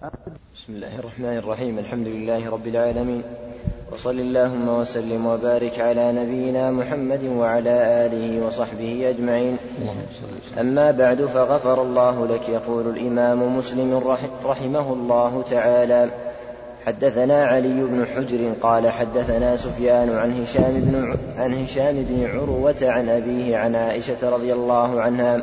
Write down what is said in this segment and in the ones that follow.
بسم الله الرحمن الرحيم. الحمد لله رب العالمين. وصل اللهم وسلم وبارك على نبينا محمد وعلى آله وصحبه أجمعين. أما بعد فغفر الله لك يقول الإمام مسلم رحمه الله تعالى. حدثنا علي بن حجر قال حدثنا سفيان عن هشام بن عن هشام بن عروة عن أبيه عن عائشة رضي الله عنها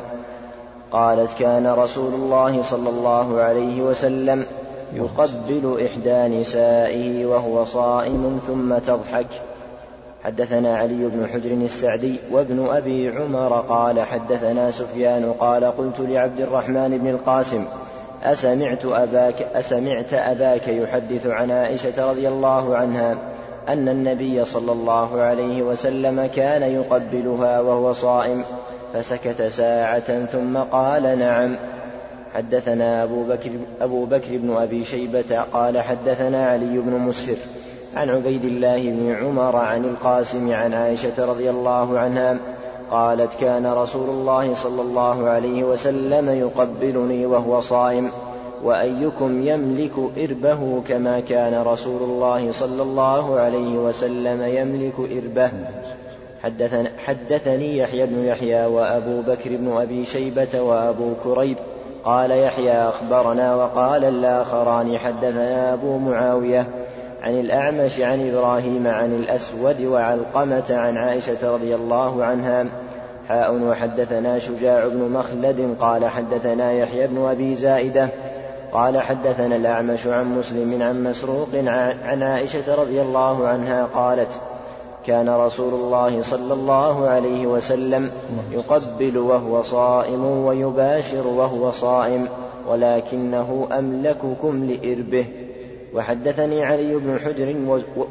قالت كان رسول الله صلى الله عليه وسلم يقبل إحدى نسائه وهو صائم ثم تضحك. حدثنا علي بن حجر السعدي وابن أبي عمر قال حدثنا سفيان قال قلت لعبد الرحمن بن القاسم أسمعت أباك أسمعت أباك يحدث عن عائشة رضي الله عنها أن النبي صلى الله عليه وسلم كان يقبلها وهو صائم. فسكت ساعة ثم قال نعم. حدثنا أبو بكر, أبو بكر بن أبي شيبة قال حدثنا علي بن مسهر عن عبيد الله بن عمر عن القاسم عن عائشة رضي الله عنها قالت كان رسول الله صلى الله عليه وسلم يقبلني وهو صائم وأيكم يملك إربه كما كان رسول الله صلى الله عليه وسلم يملك إربه. حدثنا حدثني يحيى بن يحيى وأبو بكر بن أبي شيبة وأبو كريب. قال يحيى أخبرنا وقال الآخران حدثنا أبو معاوية عن الأعمش عن إبراهيم عن الأسود وعلقمة عن عائشة رضي الله عنها. حاء وحدثنا شجاع بن مخلد. قال حدثنا يحيى بن أبي زائدة. قال حدثنا الأعمش عن مسلم عن مسروق عن عائشة رضي الله عنها قالت كان رسول الله صلى الله عليه وسلم يقبل وهو صائم ويباشر وهو صائم ولكنه أملككم لإربه. وحدثني علي بن حجر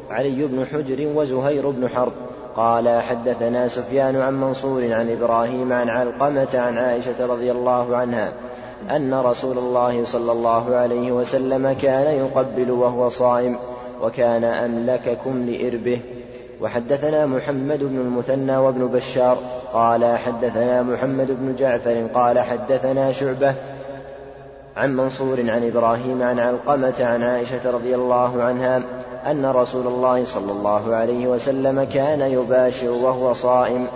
علي بن حجر وزهير بن حرب. قال حدثنا سفيان عن منصور عن إبراهيم عن علقمة عن عائشة رضي الله عنها أن رسول الله صلى الله عليه وسلم كان يقبل وهو صائم وكان أملككم لإربه. وحدثنا محمد بن المثنى وابن بشار قال حدثنا محمد بن جعفر قال حدثنا شعبة عن منصور عن إبراهيم عن علقمة عن عائشة رضي الله عنها أن رسول الله صلى الله عليه وسلم كان يباشر وهو صائم.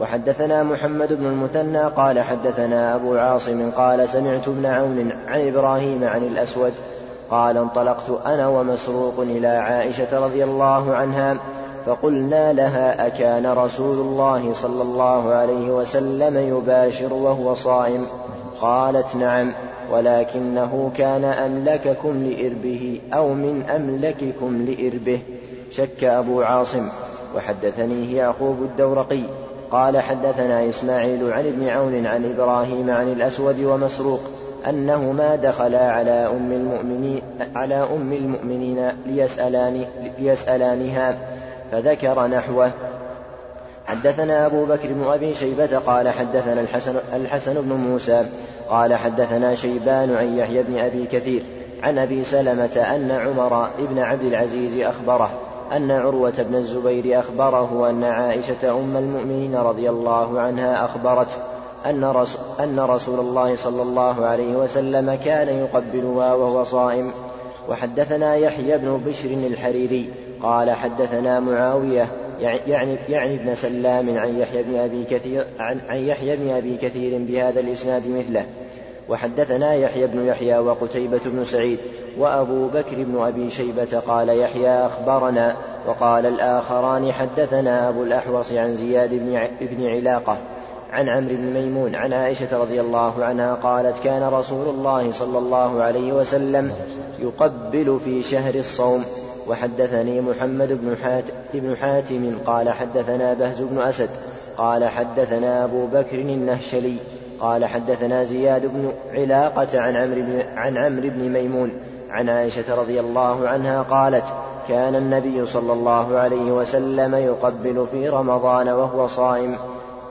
وحدثنا محمد بن المثنى قال حدثنا أبو عاصم قال سمعت ابن عون عن إبراهيم عن الأسود قال انطلقت أنا ومسروق إلى عائشة رضي الله عنها فقلنا لها أكان رسول الله صلى الله عليه وسلم يباشر وهو صائم؟ قالت نعم ولكنه كان أملككم لإربه أو من أملككم لإربه. شك أبو عاصم. وحدثنيه يعقوب الدورقي. قال حدثنا إسماعيل عن ابن عون عن إبراهيم عن الأسود ومسروق أنهما دخلا على أم المؤمنين على أم المؤمنين ليسألان ليسألانها. فذكر نحوه. حدثنا أبو بكر بن أبي شيبة قال حدثنا الحسن, الحسن بن موسى قال حدثنا شيبان عن يحيى بن أبي كثير عن أبي سلمة أن عمر بن عبد العزيز أخبره أن عروة بن الزبير أخبره أن عائشة أم المؤمنين رضي الله عنها أخبرته أن رسول, أن رسول الله صلى الله عليه وسلم كان يقبلها وهو صائم وحدثنا يحيى بن بشر الحريري قال حدثنا معاوية يعني يعني ابن سلام عن يحيى بن أبي كثير عن, عن يحيى بن أبي كثير بهذا الإسناد مثله. وحدثنا يحيى بن يحيى وقتيبة بن سعيد وأبو بكر بن أبي شيبة قال يحيى أخبرنا. وقال الآخران حدثنا أبو الأحوص عن زياد بن, بن علاقة عن عمرو بن ميمون عن عائشة رضي الله عنها قالت كان رسول الله صلى الله عليه وسلم يقبل في شهر الصوم وحدثني محمد بن حاتم, بن حاتم قال حدثنا بهز بن أسد قال حدثنا أبو بكر النهشلي قال حدثنا زياد بن علاقة عن عمرو عن عمرو بن ميمون عن عائشة رضي الله عنها قالت كان النبي صلى الله عليه وسلم يقبل في رمضان وهو صائم.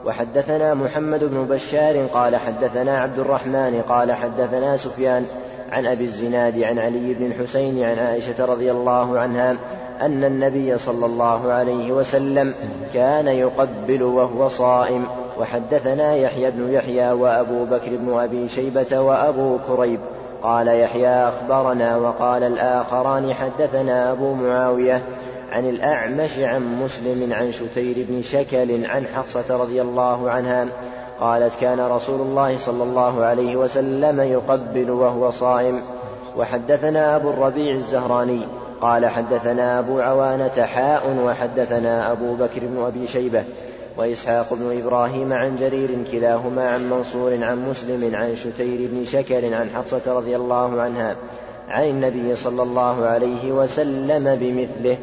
وحدثنا محمد بن بشار قال حدثنا عبد الرحمن قال حدثنا سفيان عن أبي الزناد عن علي بن الحسين عن عائشة رضي الله عنها أن النبي صلى الله عليه وسلم كان يقبل وهو صائم. وحدثنا يحيى بن يحيى وأبو بكر بن أبي شيبة وأبو كريب. قال يحيى أخبرنا وقال الآخران حدثنا أبو معاوية عن الأعمش عن مسلم عن شتير بن شكل عن حفصة رضي الله عنها قالت كان رسول الله صلى الله عليه وسلم يقبل وهو صائم. وحدثنا أبو الربيع الزهراني قال حدثنا أبو عوانة حاء وحدثنا أبو بكر بن أبي شيبة وإسحاق بن إبراهيم عن جرير كلاهما عن منصور عن مسلم عن شتير بن شكر عن حفصة رضي الله عنها عن النبي صلى الله عليه وسلم بمثله.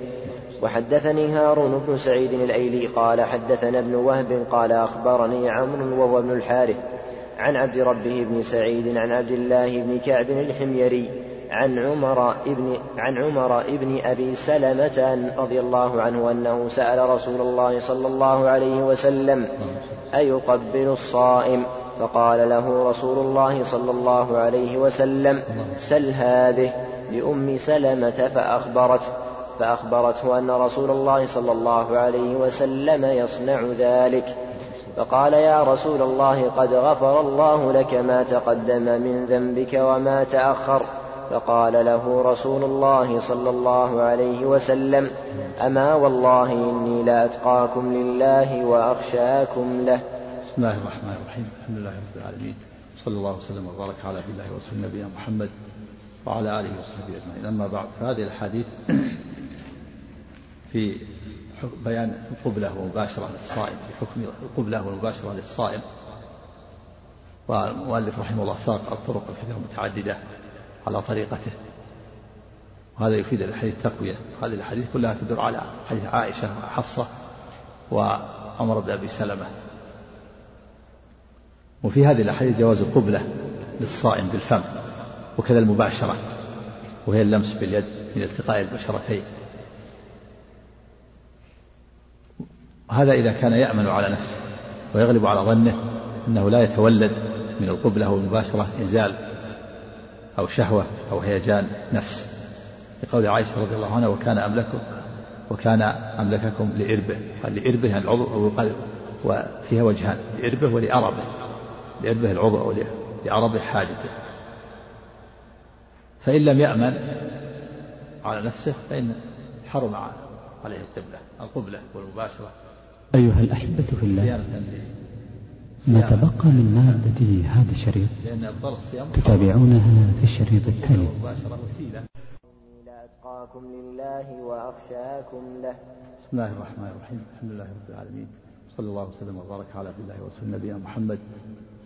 وحدثني هارون بن سعيد الأيلي قال حدثنا ابن وهب قال أخبرني عمرو وهو ابن الحارث عن عبد ربه بن سعيد عن عبد الله بن كعب الحميري عن عمر ابن عن عمر ابن أبي سلمة رضي الله عنه أنه سأل رسول الله صلى الله عليه وسلم أيقبل الصائم؟ فقال له رسول الله صلى الله عليه وسلم سل هذه لأم سلمة فأخبرته. فأخبرته أن رسول الله صلى الله عليه وسلم يصنع ذلك فقال يا رسول الله قد غفر الله لك ما تقدم من ذنبك وما تأخر. فقال له رسول الله صلى الله عليه وسلم أما والله إني لأتقاكم لله وأخشاكم له. بسم الله الرحمن الرحيم الحمد لله رب العالمين صلى الله وسلم وبارك على عبد الله ورسول نبينا محمد وعلى آله وصحبه أجمعين. أما بعد فهذه الحديث في بيان القبلة ومباشرة للصائم في حكم القبلة والمباشرة للصائم. والمؤلف رحمه الله ساق الطرق الكثيرة المتعددة على طريقته. وهذا يفيد الحديث تقوية هذه الحديث كلها تدل على حديث عائشة وحفصة وعمر بن أبي سلمة. وفي هذه الأحاديث جواز القبلة للصائم بالفم وكذا المباشرة وهي اللمس باليد من التقاء البشرتين. هذا إذا كان يأمن على نفسه ويغلب على ظنه أنه لا يتولد من القبلة والمباشرة إنزال أو شهوة أو هيجان نفس. لقول عائشة رضي الله عنها وكان أملككم وكان أملككم لإربه. قال لإربه يعني العضو أو القلب. وفيها وجهان لإربه ولأربه. لإربه العضو أو لأربه حاجته. فإن لم يأمن على نفسه فإن حرم عليه القبلة القبلة والمباشرة. أيها الأحبة في الله ما تبقى من مادة هذا الشريط؟ تتابعونها في الشريط التالي. لأتقاكم لله وأخشاكم له. بسم الله الرحمن الرحيم. الحمد لله رب العالمين. صلى الله وسلم وبارك على عبد الله ورسول نبينا محمد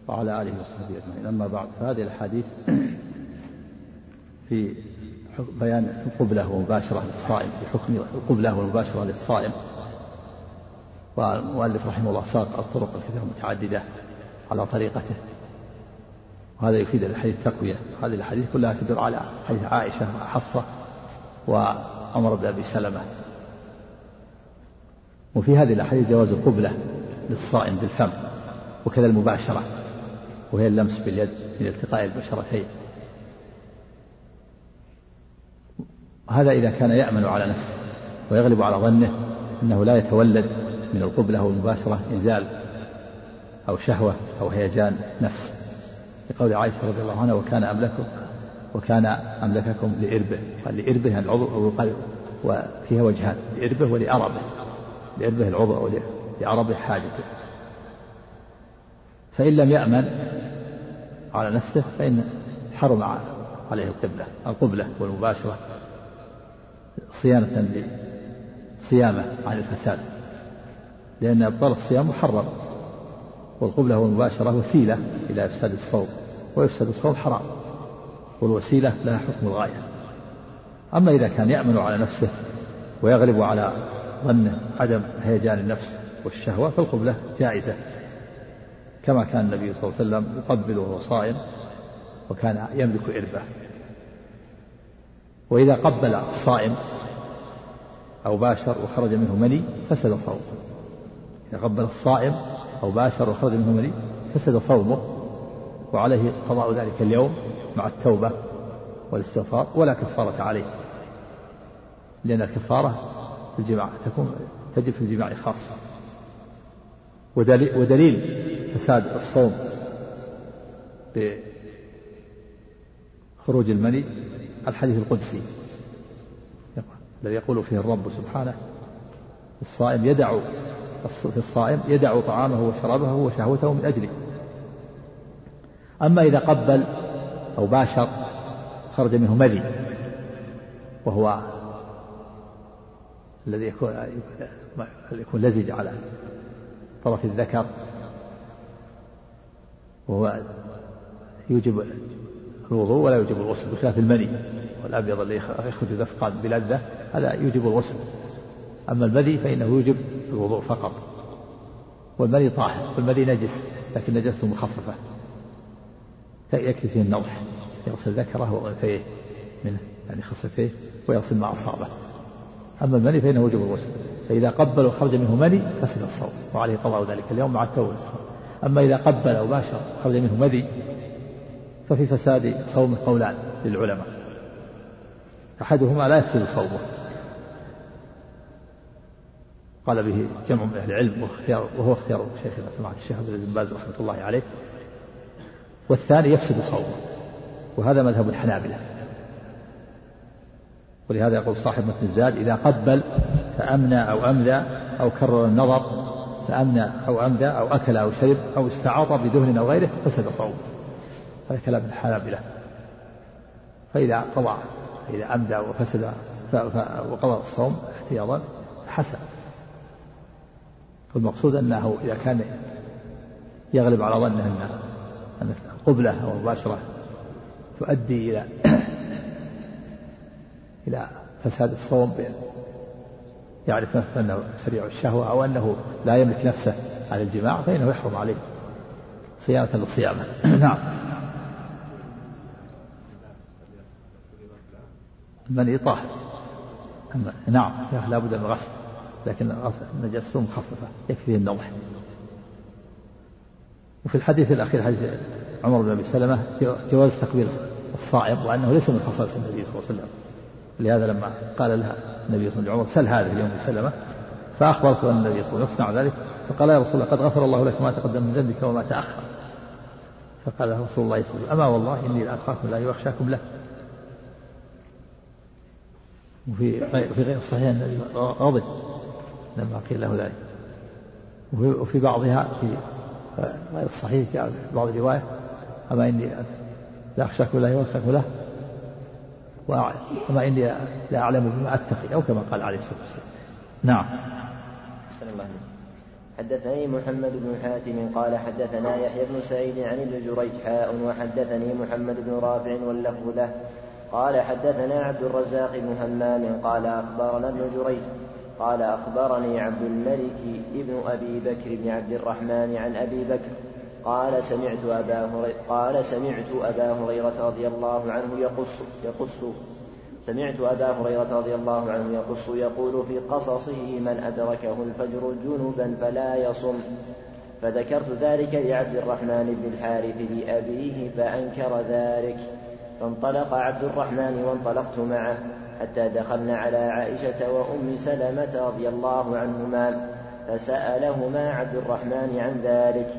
وعلى آله وصحبه أجمعين. أما بعد فهذه الأحاديث في بيان القبلة ومباشرة للصائم في حكم القبلة والمباشرة للصائم. والمؤلف رحمه الله ساق الطرق الكثيرة المتعددة على طريقته. وهذا يفيد الحديث تقوية. هذه الحديث كلها تدل على حديث عائشة وحفصة وعمر بن أبي سلمة. وفي هذه الأحاديث جواز القبلة للصائم بالفم وكذا المباشرة وهي اللمس باليد من التقاء البشرتين. هذا إذا كان يأمن على نفسه ويغلب على ظنه أنه لا يتولد من القبلة والمباشرة إنزال أو شهوة أو هيجان نفس. لقول عائشة رضي الله عنها وكان أملككم وكان أملككم لإربه. قال لإربه يعني العضو أو القلب وفيها وجهان لإربه ولأربه لإربه العضو أو لأربه حاجته. فإن لم يأمن على نفسه فإن حرم عليه القبلة القبلة والمباشرة صيانة صيامة عن الفساد. لأن إبطال الصيام محرم والقبلة والمباشرة وسيلة إلى إفساد الصوم ويفسد الصوم حرام والوسيلة لها حكم الغاية. أما إذا كان يأمن على نفسه ويغلب على ظنه عدم هيجان النفس والشهوة فالقبلة جائزة. كما كان النبي صلى الله عليه وسلم يقبل وهو صائم وكان يملك إربة. وإذا قبل الصائم أو باشر وخرج منه مني فسد صومه. إذا قبل الصائم أو باشر وخرج منه مني فسد صومه وعليه قضاء ذلك اليوم مع التوبة والاستغفار ولا كفارة عليه. لأن الكفارة في الجماع تكون تجب في الجماع خاصة ودليل, ودليل فساد الصوم بخروج خروج المني الحديث القدسي. الذي يقول فيه الرب سبحانه الصائم يدع في الصائم يدع طعامه وشرابه وشهوته من أجله. أما إذا قبل أو باشر خرج منه مذي وهو الذي يكون يكون لزج على طرف الذكر وهو يوجب الوضوء ولا يوجب الغسل بخلاف المني والأبيض الذي يخرج دفقا بلذة هذا يوجب الغسل. أما المذي فإنه يوجب الوضوء فقط. والمني طاهر والمني نجس لكن نجسته مخففة. يكفي فيه النضح يغسل ذكره وأنثيه منه يعني خصتيه ويغسل ما اصابه أما المني فإنه يوجب الغسل. فإذا قبل وخرج منه مني فسد الصوم وعليه قضاء ذلك اليوم مع التوبة أما إذا قبل أو باشر خرج منه مذي ففي فساد صوم قولان للعلماء. أحدهما لا يفسد صومه. قال به جمع من أهل العلم وهو اختيار شيخنا سماحة الشيخ عبد بن باز رحمة الله عليه. والثاني يفسد صومه وهذا مذهب الحنابلة. ولهذا يقول صاحب متن الزاد إذا قبل فأمنى أو أمذى أو كرر النظر فأمنى أو أمذى أو أكل أو شرب أو استعاط بدهن أو غيره فسد صومه. هذا كلام الحنابلة. فإذا قضى إذا أمدى وفسد وقضى الصوم احتياطا حسن المقصود أنه إذا كان يغلب على ظنه أن القبلة أو المباشرة تؤدي إلى إلى فساد الصوم يعرف نفسه أنه سريع الشهوة أو أنه لا يملك نفسه على الجماع فإنه يحرم عليه صيانة للصيامة. نعم. المني طاهر نعم لا بد من غسل لكن نجسته مخففة يكفي النضح. وفي الحديث الأخير حديث عمر بن أبي سلمة جواز تقبيل الصائم وأنه ليس من خصائص النبي صلى الله عليه وسلم. لهذا لما قال لها النبي صلى الله عليه وسلم سل هذا اليوم سلمة. فأخبرته أن النبي صلى الله عليه وسلم يصنع ذلك فقال يا رسول الله قد غفر الله لك ما تقدم من ذنبك وما تأخر. فقال له رسول الله صلى الله عليه وسلم أما والله إني لأخاف لا يخشاكم له. وفي في غير الصحيح غضب لما قيل له ذلك. وفي بعضها في غير الصحيح في بعض الرواية أما إني لا أخشاك ولا يوفق له وما إني لا أعلم بما أتقي أو كما قال عليه الصلاة والسلام. نعم. حدثني محمد بن حاتم قال حدثنا يحيى بن سعيد عن ابن جريج حاء وحدثني محمد بن رافع واللفظ له. قال حدثنا عبد الرزاق بن همام قال أخبرنا ابن جريج قال أخبرني عبد الملك ابن أبي بكر بن عبد الرحمن عن أبي بكر قال سمعت أبا هريرة قال سمعت أبا هريرة رضي الله عنه يقص يقص سمعت أبا هريرة رضي الله عنه يقص يقول في قصصه من أدركه الفجر جنبا فلا يصم. فذكرت ذلك لعبد الرحمن بن الحارث لأبيه فأنكر ذلك. فانطلق عبد الرحمن وانطلقت معه. حتى دخلنا على عائشة وأم سلمة رضي الله عنهما فسألهما عبد الرحمن عن ذلك.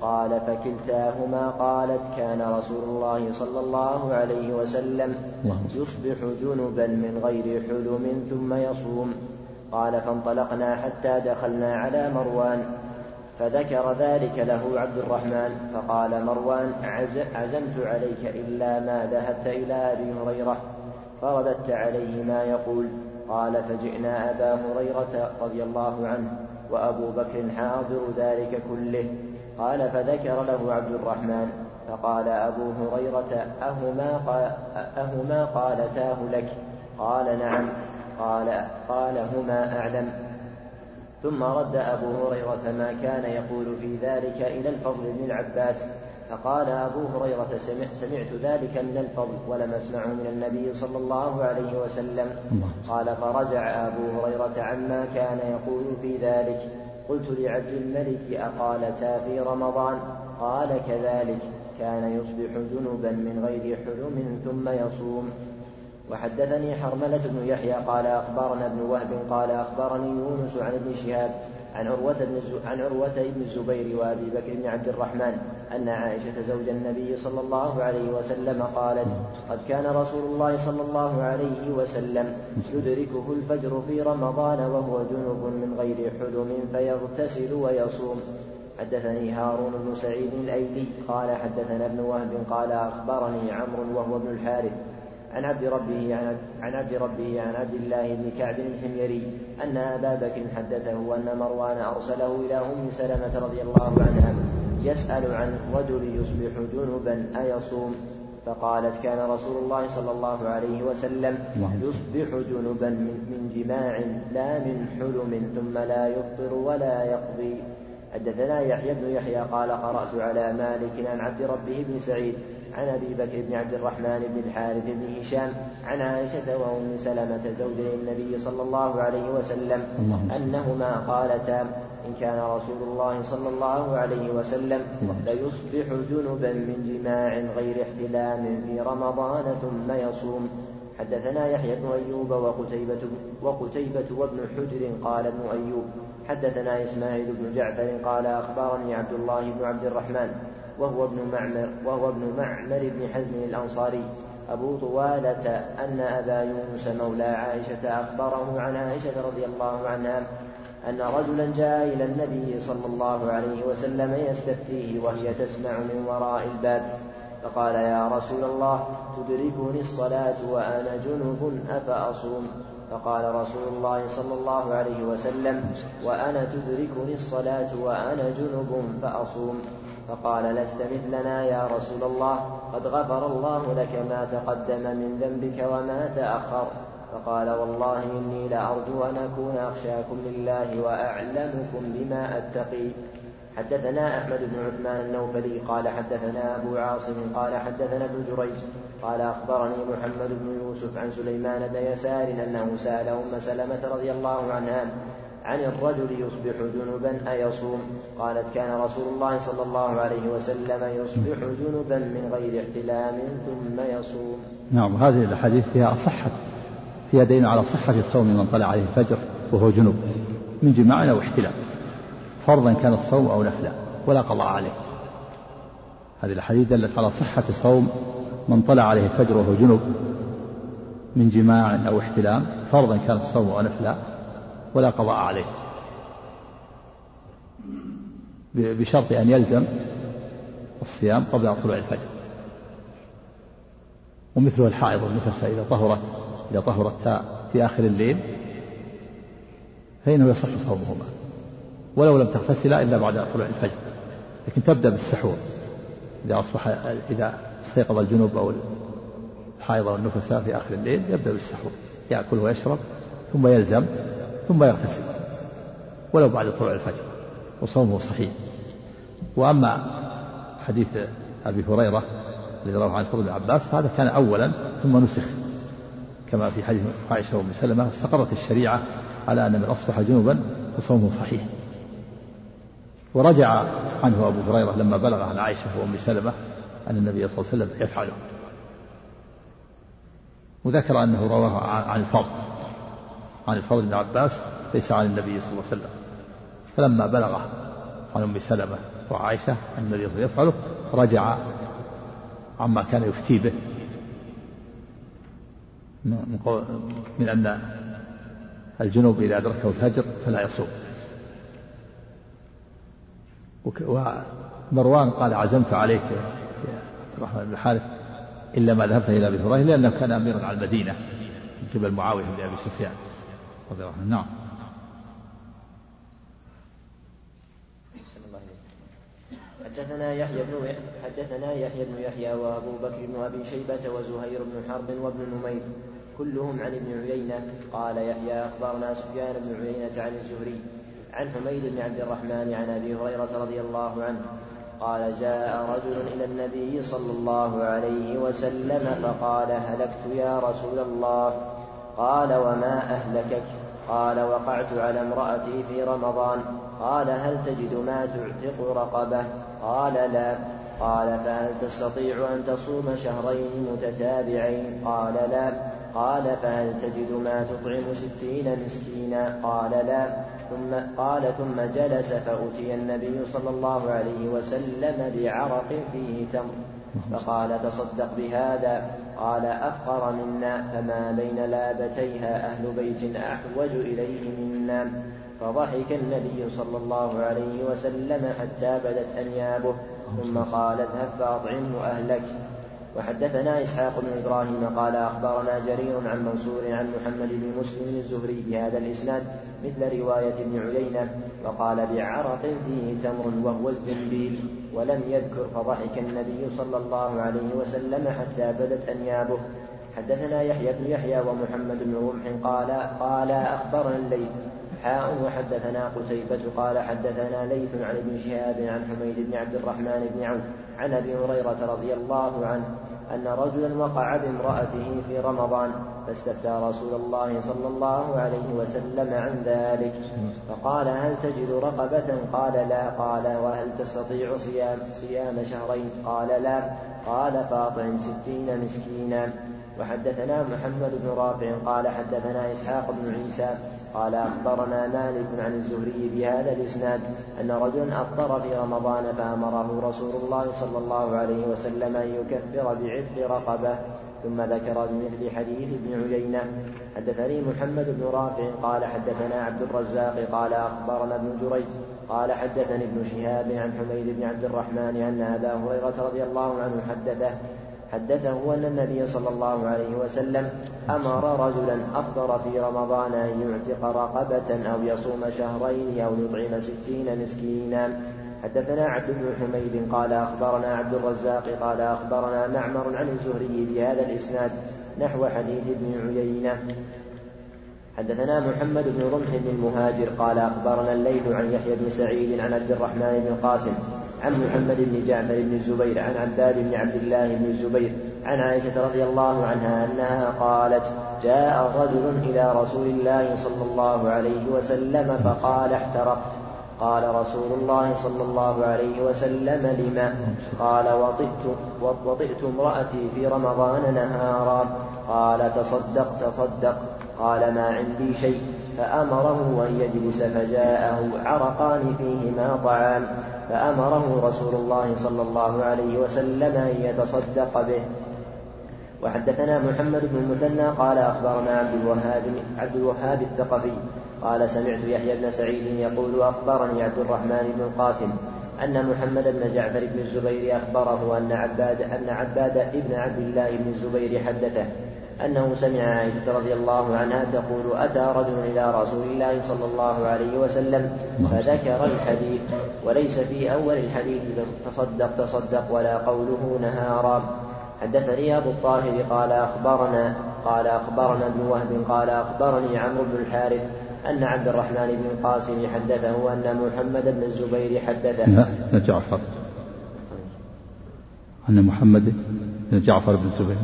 قال فكلتاهما قالت كان رسول الله صلى الله عليه وسلم يصبح جنبا من غير حلم ثم يصوم. قال فانطلقنا حتى دخلنا على مروان فذكر ذلك له عبد الرحمن فقال مروان عزمت عليك إلا ما ذهبت إلى أبي هريرة. فرددت عليه ما يقول قال فجئنا أبا هريرة رضي الله عنه وأبو بكر حاضر ذلك كله. قال فذكر له عبد الرحمن. فقال أبو هريرة أهما, قال أهما قالتاه لك؟ قال نعم. قال قال هما أعلم. ثم رد أبو هريرة ما كان يقول في ذلك إلى الفضل بن العباس. فقال أبو هريرة سمع سمعت ذلك من الفضل ولم أسمعه من النبي صلى الله عليه وسلم. قال فرجع أبو هريرة عما كان يقول في ذلك. قلت لعبد الملك أقالتا في رمضان؟ قال كذلك. كان يصبح جنبا من غير حلم ثم يصوم. وحدثني حرملة بن يحيى قال أخبرنا ابن وهب قال أخبرني يونس عن ابن شهاب عن عروة بن عن عروة بن الزبير وأبي بكر بن عبد الرحمن أن عائشة زوج النبي صلى الله عليه وسلم قالت قد كان رسول الله صلى الله عليه وسلم يدركه الفجر في رمضان وهو جنب من غير حلم فيغتسل ويصوم. حدثني هارون بن سعيد الايلي قال حدثنا ابن وهب قال أخبرني عمرو وهو ابن الحارث عن عبد ربه عن عبد ربه عن عبد الله بن كعب الحميري أن أبا بكر حدثه أن مروان أرسله إلى أم سلمة رضي الله عنها يسأل عن رجل يصبح جنبا أيصوم فقالت كان رسول الله صلى الله عليه وسلم يصبح جنبا من جماع لا من حلم ثم لا يفطر ولا يقضي. حدثنا يحيى بن يحيى قال قرأت على مالك عن عبد ربه بن سعيد عن أبي بكر بن عبد الرحمن بن الحارث بن هشام عن عائشة وأم سلمة زوجي النبي صلى الله عليه وسلم أنهما قالتا إن كان رسول الله صلى الله عليه وسلم ليصبح جنبا من جماع غير احتلام في رمضان ثم يصوم. حدثنا يحيى بن أيوب وقتيبة, وقتيبة وابن حجر قال ابن أيوب حدثنا إسماعيل بن جعفر قال أخبرني عبد الله بن عبد الرحمن وهو ابن معمر وهو ابن معمر بن حزم الأنصاري. أبو طوالة أن أبا يونس مولى عائشة أخبره عن عائشة رضي الله عنها أن رجلا جاء إلى النبي صلى الله عليه وسلم يستفتيه وهي تسمع من وراء الباب. فقال يا رسول الله تدركني الصلاة وأنا جنب أفأصوم؟ فقال رسول الله صلى الله عليه وسلم وأنا تدركني الصلاة وأنا جنب فأصوم. فقال لست مثلنا يا رسول الله قد غفر الله لك ما تقدم من ذنبك وما تأخر. فقال والله إني لأرجو أن أكون أخشاكم لله وأعلمكم بما أتقي. حدثنا أحمد بن عثمان النوفلي قال حدثنا أبو عاصم قال حدثنا ابن جريج قال أخبرني محمد بن يوسف عن سليمان بن يسار أنه سأل أم سلمة رضي الله عنها عن الرجل يصبح جنبا أيصوم. قالت كان رسول الله صلى الله عليه وسلم يصبح جنبا من غير احتلام ثم يصوم. نعم هذه الأحاديث فيها صحة فيها دين على صحة الصوم من طلع عليه الفجر وهو جنوب من جماع أو احتلام. فرضا كان الصوم أو نفلا ولا قضاء عليه. هذه الأحاديث دلت على صحة صوم من طلع عليه الفجر وهو جنوب من جماع أو احتلام فرضا كان الصوم أو نفلا ولا قضاء عليه. بشرط أن يلزم الصيام قبل طلوع الفجر. ومثله الحائض النفس إذا طهرت إذا طهرت في آخر الليل فإنه يصح صومهما. ولو لم تغتسلا إلا بعد طلوع الفجر. لكن تبدأ بالسحور. إذا أصبح إذا استيقظ الجنوب أو الحائض أو النفساء في آخر الليل يبدأ بالسحور. يأكل ويشرب ثم يلزم ثم يغتسل. ولو بعد طلوع الفجر. وصومه صحيح. وأما حديث أبي هريرة رضي الله عنه فضل عباس فهذا كان أولا ثم نسخ. كما في حديث عائشة وأم سلمة استقرت الشريعة على أن من أصبح جنوبا فصومه صحيح. ورجع عنه أبو هريرة لما بلغ عن عائشة وأم سلمة أن النبي صلى الله عليه وسلم يفعله. وذكر أنه رواه عن الفضل. عن الفضل بن عباس ليس عن النبي صلى الله عليه وسلم. فلما بلغ عن أم سلمة وعائشة أن النبي صلى الله عليه وسلم يفعله رجع عما كان يفتي به. من أن الجنوب إذا أدركه الفجر فلا يصوم. ومروان قال عزمت عليك يا عبد الرحمن بن الحارث إلا ما ذهبت إلى أبي هريرة لأنه كان أميرا على المدينة من قبل معاوية بن أبي سفيان رضي الله عنه. نعم. حدثنا يحيى بن حدثنا يحيى بن يحيى وأبو بكر بن أبي شيبة وزهير بن حرب وابن نمير كلهم عن ابن عيينة قال يحيى أخبرنا سفيان بن عيينة عن الزهري عن حميد بن عبد الرحمن عن أبي هريرة رضي الله عنه قال جاء رجل إلى النبي صلى الله عليه وسلم فقال هلكت يا رسول الله؟ قال وما أهلكك؟ قال وقعت على امرأتي في رمضان. قال هل تجد ما تعتق رقبة؟ قال لا. قال فهل تستطيع أن تصوم شهرين متتابعين؟ قال لا. قال فهل تجد ما تطعم ستين مسكينا؟ قال لا. ثم قال ثم جلس فأتي النبي صلى الله عليه وسلم بعرق فيه تمر. فقال تصدق بهذا؟ قال أفقر منا فما بين لابتيها أهل بيت أحوج إليه منا. فضحك النبي صلى الله عليه وسلم حتى بدت أنيابه. ثم قال اذهب فأطعمه أهلك. وحدثنا إسحاق بن إبراهيم قال أخبرنا جرير عن منصور عن محمد بن مسلم الزهري بهذا الإسناد مثل رواية ابن عيينة وقال بعرق فيه تمر وهو الزنبيل ولم يذكر فضحك النبي صلى الله عليه وسلم حتى بدت أنيابه. حدثنا يحيى بن يحيى ومحمد بن رمح قال قال أخبرنا الليث. حاء وحدثنا قتيبة قال حدثنا ليث عن ابن شهاب عن حميد بن عبد الرحمن بن عوف. عن أبي هريرة رضي الله عنه أن رجلا وقع بامرأته في رمضان فاستفتى رسول الله صلى الله عليه وسلم عن ذلك. فقال هل تجد رقبة؟ قال لا. قال وهل تستطيع صيام صيام شهرين؟ قال لا. قال فاطعم ستين مسكينا. وحدثنا محمد بن رافع قال حدثنا إسحاق بن عيسى قال أخبرنا مالك عن الزهري بهذا الإسناد أن رجلا أفطر في رمضان فأمره رسول الله صلى الله عليه وسلم أن يكفر بعتق رقبة ثم ذكر بمثل حديث ابن عيينة. حدثني محمد بن رافع قال حدثنا عبد الرزاق قال أخبرنا ابن جريج قال حدثني ابن شهاب عن حميد بن عبد الرحمن أن أبا هريرة رضي الله عنه حدثه حدثه أن النبي صلى الله عليه وسلم أمر رجلا أفطر في رمضان أن يعتق رقبة أو يصوم شهرين أو يطعم ستين مسكينا. حدثنا عبد بن حميد قال أخبرنا عبد الرزاق قال أخبرنا معمر عن الزهري بهذا الإسناد نحو حديث ابن عيينة. حدثنا محمد بن رمح بن المهاجر قال أخبرنا الليث عن يحيى بن سعيد عن عبد الرحمن بن القاسم عن محمد بن جعفر بن الزبير عن عباد بن عبد الله بن الزبير عن عائشة رضي الله عنها أنها قالت جاء رجل إلى رسول الله صلى الله عليه وسلم فقال احترقت. قال رسول الله صلى الله عليه وسلم لما قال وطئت وطئت امرأتي في رمضان نهارا. قال تصدق تصدق. قال ما عندي شيء. فأمره أن يجلس فجاءه عرقان فيهما طعام فأمره رسول الله صلى الله عليه وسلم أن يتصدق به. وحدثنا محمد بن المثنى قال أخبرنا عبد الوهاب عبد الوهاب الثقفي قال سمعت يحيى بن سعيد يقول أخبرني عبد الرحمن بن القاسم أن محمد بن جعفر بن الزبير أخبره أن عباد أن عباد ابن عبد الله بن الزبير حدثه. أنه سمع عائشة رضي الله عنها تقول أتى رجل إلى رسول الله صلى الله عليه وسلم فذكر الحديث وليس في أول الحديث تصدق تصدق ولا قوله نهارا. حدثني أبو الطاهر قال أخبرنا قال أخبرنا ابن وهب قال أخبرني عمرو بن الحارث أن عبد الرحمن بن القاسم حدثه أن محمد بن الزبير حدثه. لا جعفر. أن محمد بن جعفر بن الزبير.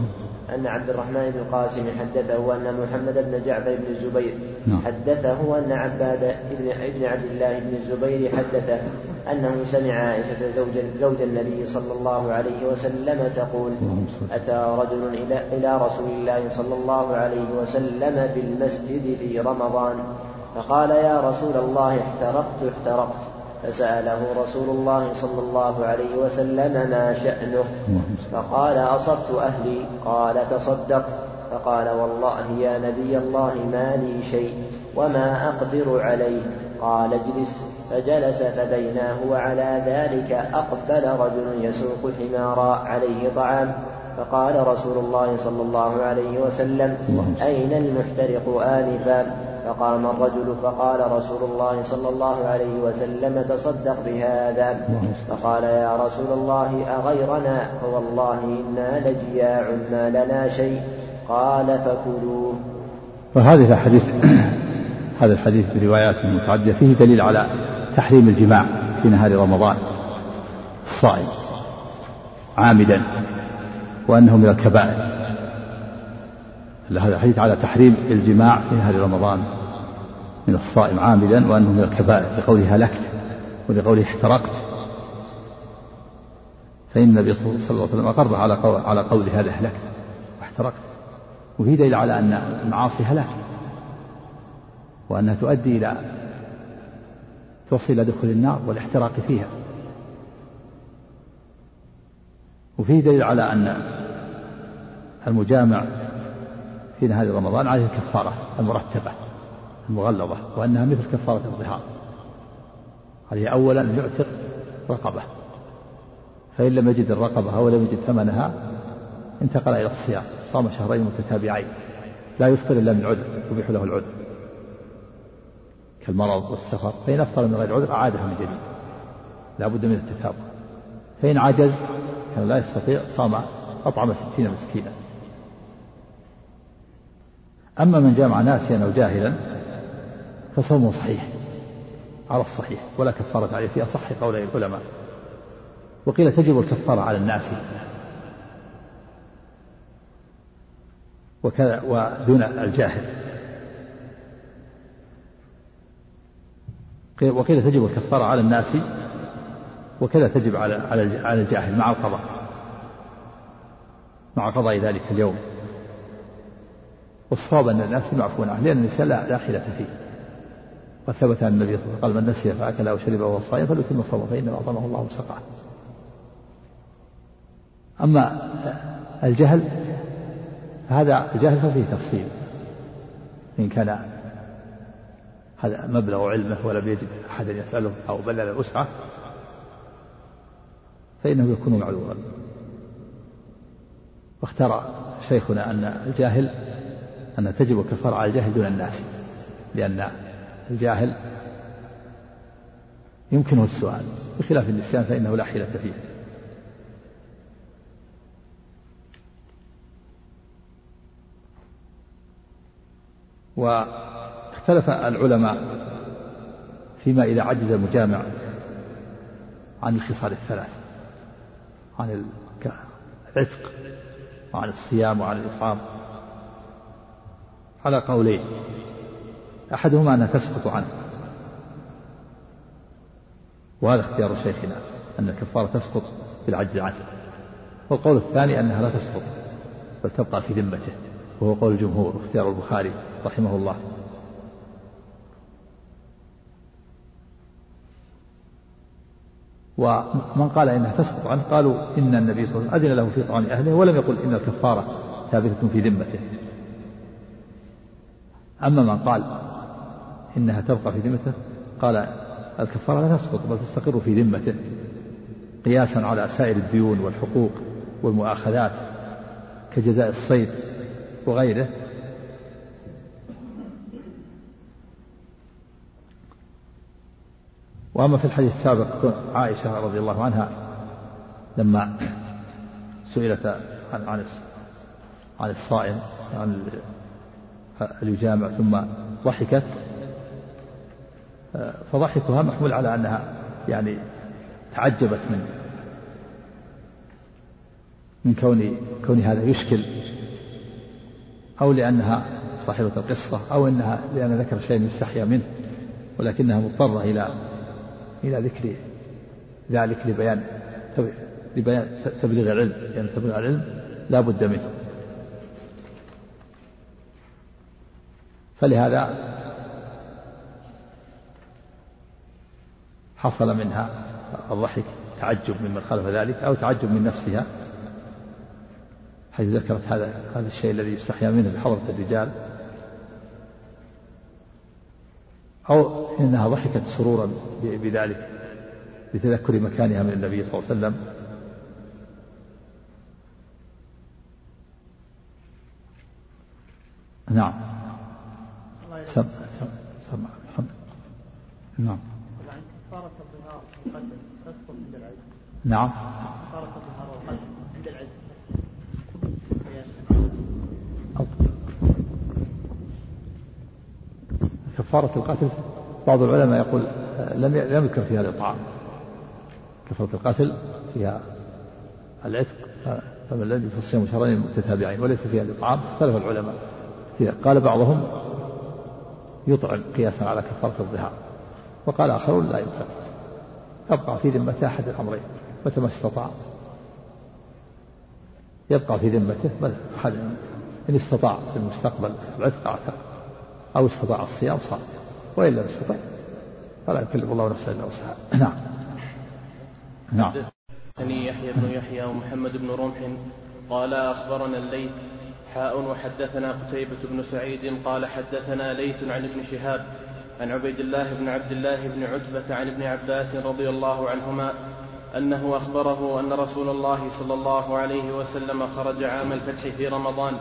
أن عبد الرحمن بن القاسم حدثه أن محمد بن جعفر بن الزبير نعم. حدثه أن عباد ابن ابن عبد الله بن الزبير حدثه أنه سمع عائشة زوج زوج النبي صلى الله عليه وسلم تقول أتى رجل إلى إلى رسول الله صلى الله عليه وسلم في المسجد في رمضان فقال يا رسول الله احترقت احترقت فسأله رسول الله صلى الله عليه وسلم ما شأنه. فقال أصبت أهلي؟ قال تصدق. فقال والله يا نبي الله ما لي شيء وما أقدر عليه. قال اجلس. فجلس فبيناه وعلى ذلك أقبل رجل يسوق حمارا عليه طعام. فقال رسول الله صلى الله عليه وسلم أين المحترق آنفا؟ فقام الرجل؟ فقال رسول الله صلى الله عليه وسلم تصدق بهذا. فقال يا رسول الله أغيرنا؟ فوالله إنا لجياع ما لنا شيء. قال فكلوه وهذه الحديث هذا الحديث بروايات متعددة فيه دليل على تحريم الجماع في نهار رمضان الصائم عامدا وأنه من الكبائر. هذا الحديث على تحريم الجماع في نهار رمضان من الصائم عامدا وأنه من الكبائر لقوله هلكت ولقوله احترقت. فإن النبي صلى الله عليه وسلم أقر على على قول هذا أهلكت واحترقت. وفي دليل على أن المعاصي هلاك وأنها تؤدي إلى توصل إلى دخول النار والاحتراق فيها. وفيه دليل على أن المجامع في نهار رمضان عليه الكفارة المرتبة المغلظة وأنها مثل كفارة الظهار. هذه أولا يعتق رقبة. فإن لم يجد الرقبة أو لم يجد ثمنها انتقل إلى الصيام. صام شهرين متتابعين. لا يفطر إلا من عذر يبيح له العذر. كالمرض والسفر فإن أفطر من غير عذر أعادها من جديد. لا بد من التتابع. فإن عجز كان لا يستطيع صام أطعم ستين مسكينا. أما من جامع ناسيا أو جاهلا فصومه صحيح على الصحيح ولا كفارة عليه في أصح قولي العلماء. وقيل تجب الكفارة على الناس. وكذا ودون الجاهل. وقيل تجب الكفارة على الناس وكذا تجب على على الجاهل مع القضاء. مع قضاء ذلك اليوم. والصواب أن الناس معفون عنه لأن النساء لا, لا حيلة فيه. وثبت أن النبي صلى الله عليه وسلم قال من نسي فأكل أو شرب وهو صائم فليتم صومه فإنما أعظمه الله وسقاه أما الجهل هذا الجهل ففيه تفصيل. إن كان هذا مبلغ علمه ولم يجد أحدا يسأله أو بلغ الأسعة فإنه يكون معذورا. واختار شيخنا أن الجاهل أن تجب الكفارة على الجاهل دون الناس لأن الجاهل يمكنه السؤال. بخلاف النسيان فإنه لا حيلة فيه. واختلف العلماء فيما إذا عجز المجامع عن الخصال الثلاث عن العتق وعن الصيام وعن الإطعام على قولين. أحدهما أنها تسقط عنه. وهذا اختيار شيخنا أن الكفارة تسقط بالعجز عنه. والقول الثاني أنها لا تسقط بل تبقى في ذمته. وهو قول الجمهور واختيار البخاري رحمه الله. ومن قال إنها تسقط عنه قالوا إن النبي صلى الله عليه وسلم أذن له في طعام أهله ولم يقل إن الكفاره ثابتة في ذمته. أما من قال إنها تبقى في ذمته قال الكفارة لا تسقط بل تستقر في ذمته قياسا على سائر الديون والحقوق والمؤاخذات كجزاء الصيد وغيره. وأما في الحديث السابق عائشة رضي الله عنها لما سئلت عن عن الصائم عن اليجامع ثم ضحكت. فضحكها محمول على أنها يعني تعجبت من من كون كون هذا يشكل أو لأنها صاحبة القصة أو أنها لأن ذكر شيء يستحيا منه ولكنها مضطرة إلى إلى ذكر ذلك لبيان لبيان تبليغ العلم لأن يعني تبليغ العلم لا بد منه. فلهذا حصل منها الضحك تعجب ممن خالف ذلك أو تعجب من نفسها حيث ذكرت هذا هذا الشيء الذي يستحيا منه بحضرة الرجال. أو إنها ضحكت سرورا بذلك بتذكر مكانها من النبي صلى الله عليه وسلم. نعم. سم سم الحمد نعم. كفارة الظهار تسقط عند العجز نعم. كفارة الظهار عند العجز كفارة القتل بعض العلماء يقول لم لم يذكر فيها الإطعام. كفارة القتل فيها العتق فمن لم يجد فصيام شهرين متتابعين وليس فيها الإطعام اختلف العلماء فيها. قال بعضهم يطعم قياسا على كفارة الظهار. وقال آخرون لا يطعم. تبقى في ذمته أحد الأمرين متى ما استطاع. يبقى في ذمته أحد إن استطاع في المستقبل العتق أعتق أو استطاع الصيام صام وإن لم يستطع فلا يكلف الله نفسا إلا وسعها. نعم. نعم. يحيى بن يحيى ومحمد بن رمح قال أخبرنا الليث حاء وحدثنا قتيبة بن سعيد قال حدثنا ليث عن ابن شهاب عن عبيد الله بن عبد الله بن عتبة عن ابن عباس رضي الله عنهما أنه أخبره أن رسول الله صلى الله عليه وسلم خرج عام الفتح في رمضان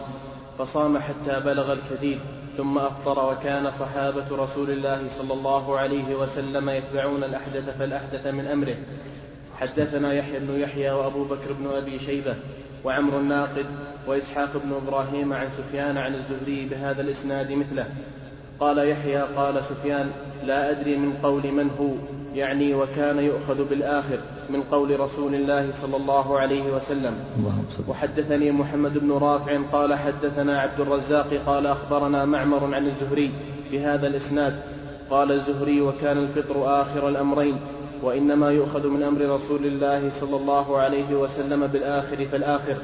فصام حتى بلغ الكثير ثم أفطر وكان صحابة رسول الله صلى الله عليه وسلم يتبعون الأحدث فالأحدث من أمره. حدثنا يحيى بن يحيى وأبو بكر بن أبي شيبة وعمر الناقد وإسحاق بن إبراهيم عن سفيان عن الزهري بهذا الإسناد مثله. قال يحيى قال سفيان لا أدري من قول من هو يعني وكان يؤخذ بالآخر من قول رسول الله صلى الله عليه وسلم. وحدثني محمد بن رافع قال حدثنا عبد الرزاق قال أخبرنا معمر عن الزهري بهذا الإسناد. قال الزهري وكان الفطر آخر الأمرين وإنما يؤخذ من أمر رسول الله صلى الله عليه وسلم بالآخر فالآخر.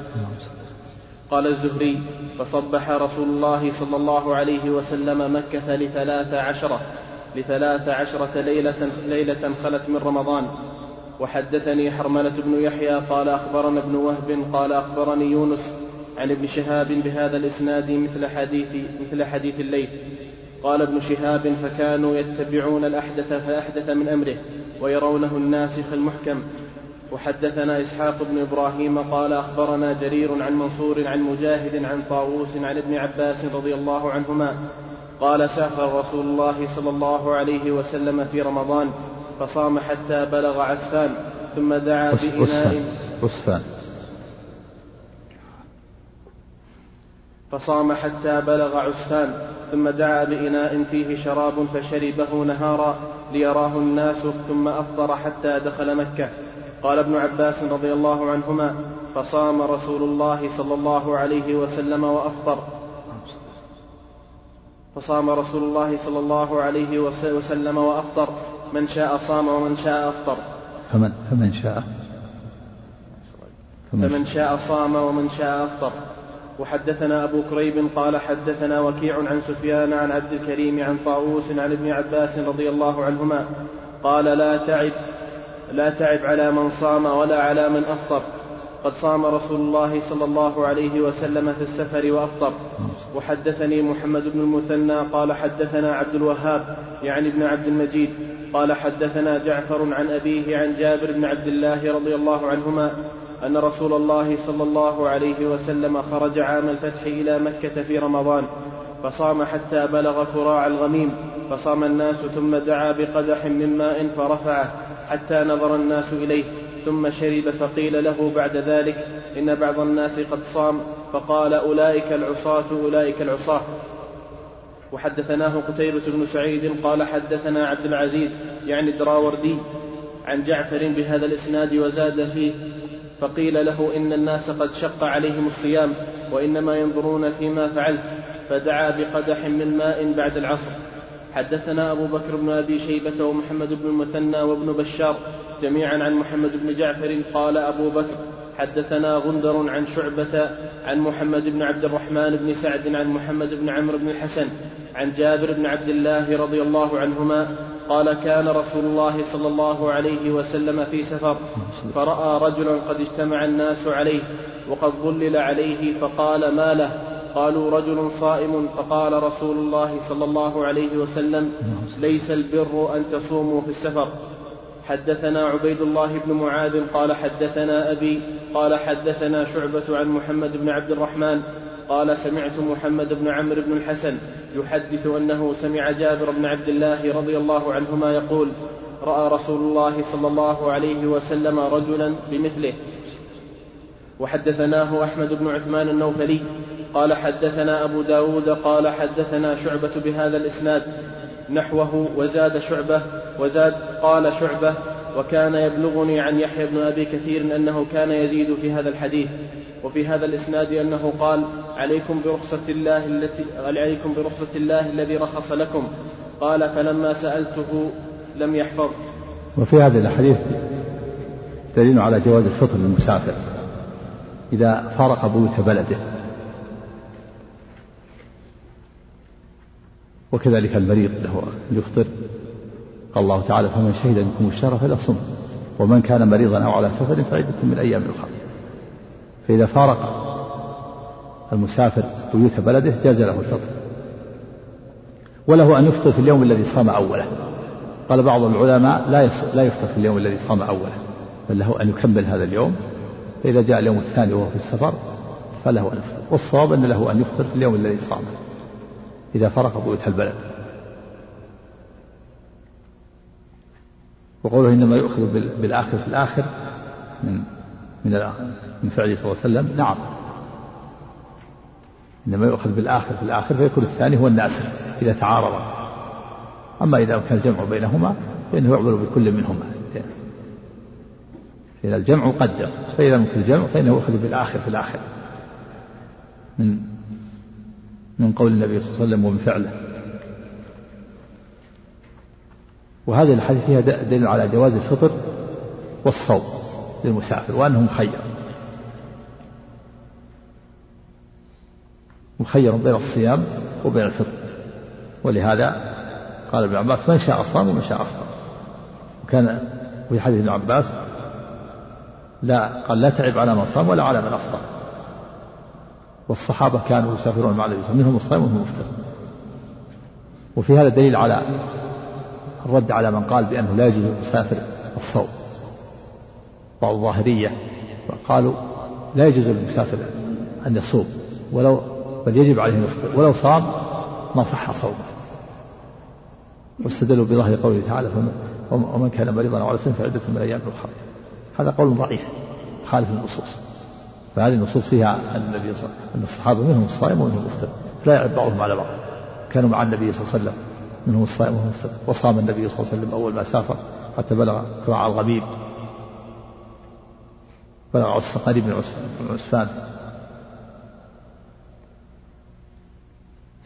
قال الزهري فصبح رسول الله صلى الله عليه وسلم مكة لثلاث عشرة لثلاث عشرة ليلة, ليلة خلت من رمضان. وحدثني حرملة بن يحيى قال أخبرنا ابن وهب قال أخبرني يونس عن ابن شهاب بهذا الإسناد مثل حديث مثل حديث الليث قال ابن شهاب فكانوا يتبعون الأحدث فأحدث من أمره. ويرونه الناسخ المحكم. وحدثنا إسحاق بن إبراهيم قال أخبرنا جرير عن منصور عن مجاهد عن طاووس عن ابن عباس رضي الله عنهما قال سافر رسول الله صلى الله عليه وسلم في رمضان فصام حتى بلغ عسفان ثم دعا بإناء عسفان فصام حتى بلغ عسفان ثم دعا بإناء فيه شراب فشربه نهارا ليراه الناس ثم أفطر حتى دخل مكة. قال ابن عباس رضي الله عنهما فصام رسول الله صلى الله عليه وسلم وأفطر. فصام رسول الله صلى الله عليه وسلم وأفطر. من شاء صام ومن شاء أفطر. فمن فمن شاء. فمن شاء صام ومن شاء أفطر. وحدثنا أبو كريب قال حدثنا وكيع عن سفيان عن عبد الكريم عن طاووس عن ابن عباس رضي الله عنهما قال لا تعب لا تعب على من صام ولا على من أفطر. قد صام رسول الله صلى الله عليه وسلم في السفر وأفطر. وحدثني محمد بن المثنى قال حدثنا عبد الوهاب يعني ابن عبد المجيد قال حدثنا جعفر عن أبيه عن جابر بن عبد الله رضي الله عنهما أن رسول الله صلى الله عليه وسلم خرج عام الفتح إلى مكة في رمضان فصام حتى بلغ كراع الغميم فصام الناس ثم دعا بقدح من ماء فرفعه حتى نظر الناس إليه ثم شرب فقيل له بعد ذلك إن بعض الناس قد صام فقال أولئك العصاة أولئك العصاة. وحدثناه قتيبة بن سعيد قال حدثنا عبد العزيز يعني الدراوردي عن جعفر بهذا الإسناد وزاد فيه فقيل له إن الناس قد شق عليهم الصيام وإنما ينظرون فيما فعلت فدعا بقدح من ماء بعد العصر. حدثنا أبو بكر بن أبي شيبة ومحمد بن المثنى وابن بشار جميعا عن محمد بن جعفر قال أبو بكر حدثنا غندر عن شعبة عن محمد بن عبد الرحمن بن سعد عن محمد بن عمرو بن الحسن عن جابر بن عبد الله رضي الله عنهما قال كان رسول الله صلى الله عليه وسلم في سفر فرأى رجلا قد اجتمع الناس عليه وقد ظلل عليه فقال ما له؟ قالوا رجل صائم. فقال رسول الله صلى الله عليه وسلم ليس البر أن تصوموا في السفر. حدثنا عبيد الله بن معاذ قال حدثنا أبي قال حدثنا شعبة عن محمد بن عبد الرحمن قال سمعت محمد بن عمرو بن الحسن يحدث أنه سمع جابر بن عبد الله رضي الله عنهما يقول رأى رسول الله صلى الله عليه وسلم رجلا بمثله. وحدثناه أحمد بن عثمان النوفلي. قال حدثنا أبو داود قال حدثنا شعبة بهذا الإسناد. نحوه وزاد شعبة وزاد قال شعبة وكان يبلغني عن يحيى بن أبي كثير أنه كان يزيد في هذا الحديث وفي هذا الإسناد أنه قال عليكم برخصة الله التي عليكم برخصة الله الذي رخص لكم. قال فلما سألته لم يحفظ. وفي هذه الحديث دليل على جواز الفطر للمسافر إذا فارق بيوت بلده. وكذلك المريض له يفطر. قال الله تعالى فمن شهد منكم الشهر فليصم ومن كان مريضا أو على سفر فعدة من أيام أخرى. فإذا فارق المسافر بيوت بلده جاز له الفطر. وله أن يفطر في اليوم الذي صام أوله. قال بعض العلماء لا لا يفطر في اليوم الذي صام أوله بل له أن يكمل هذا اليوم. فإذا جاء اليوم الثاني وهو في السفر فله أن يفطر. والصواب أن له أن يفطر في اليوم الذي صامه إذا فرق بيوت البلد. وقوله إنما يؤخذ بالآخر في الآخر من من من فعله صلى الله عليه وسلم. نعم. إنما يؤخذ بالآخر في الآخر فيكون الثاني هو الناسخ إذا تعارض أما إذا كان الجمع بينهما فإنه يعمل بكل منهما. إذا الجمع قدر فإذا ممكن الجمع فإنه يؤخذ بالآخر في الآخر. من من قول النبي صلى الله عليه وسلم ومن فعله. وهذه الحديث فيها دليل على جواز الفطر والصوم للمسافر وأنه مخير مخير بين الصيام وبين الفطر. ولهذا قال ابن عباس من شاء صام ومن شاء افطر وكان في حديث ابن عباس لا قال لا تعب على من صام ولا على من أفطر. والصحابة كانوا يسافرون مع النبي منهم الصائم ومنهم المفطر وفي هذا دليل على الرد على من قال بأنه لا يجوز للمسافر الصوم. بعض الظاهرية قالوا لا يجوز للمسافر أن يصوم ولو بل يجب عليه أن يفطر ولو صام ما صح صومه. واستدلوا بظاهر قوله تعالى ومن كان مريضا أو على سن فعدة من أيام أخرى هذا قول ضعيف خالف النصوص فهذه النصوص فيها أن النبي صلى أن الصحابة منهم الصائم ومنهم المفطر فلا يعد بعضهم على بعض. كانوا مع النبي صلى الله عليه وسلم منهم وصام النبي صلى الله عليه وسلم أول ما سافر حتى بلغ قراع الغبيب. بلغ عصفان قريب من عسفان.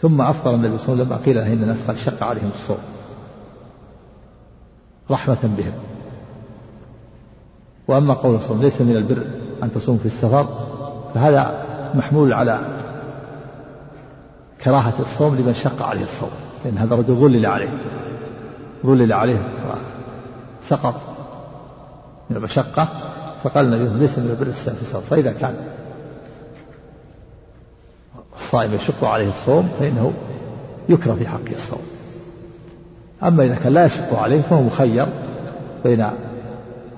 ثم أفطر النبي صلى الله عليه وسلم قيل له إن الناس قد شق عليهم الصوم. رحمة بهم. وأما قول الصوم ليس من البر أن تصوم في السفر فهذا محمول على كراهة الصوم لمن شق عليه الصوم. لأن هذا رجل ظلل عليه. ظلل عليه سقط من المشقة فقال النبي ليس من البر السفر فإذا كان الصائم يشق عليه الصوم فإنه يكره في حقه الصوم. أما إذا كان لا يشق عليه فهو مخير بين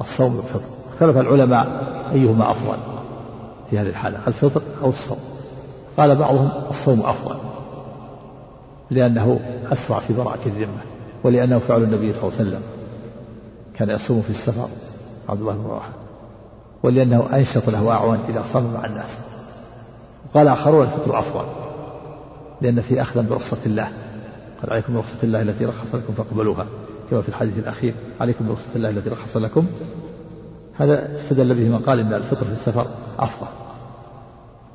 الصوم والفطر. اختلف العلماء أيهما أفضل في هذه الحالة الفطر أو الصوم. قال بعضهم الصوم أفضل. لأنه أسرع في براءة الذمة ولأنه فعل النبي صلى الله عليه وسلم كان يصوم في السفر عبد الله بن رواحة ولأنه أنشط له أعوان إذا صام مع الناس. قال آخرون الفطر أفضل لأن في أخذا برخصة الله. قال عليكم برخصة الله التي رخص لكم فاقبلوها. كما في الحديث الأخير عليكم برخصة الله التي رخص لكم. هذا استدل به من قال إن الفطر في السفر أفضل.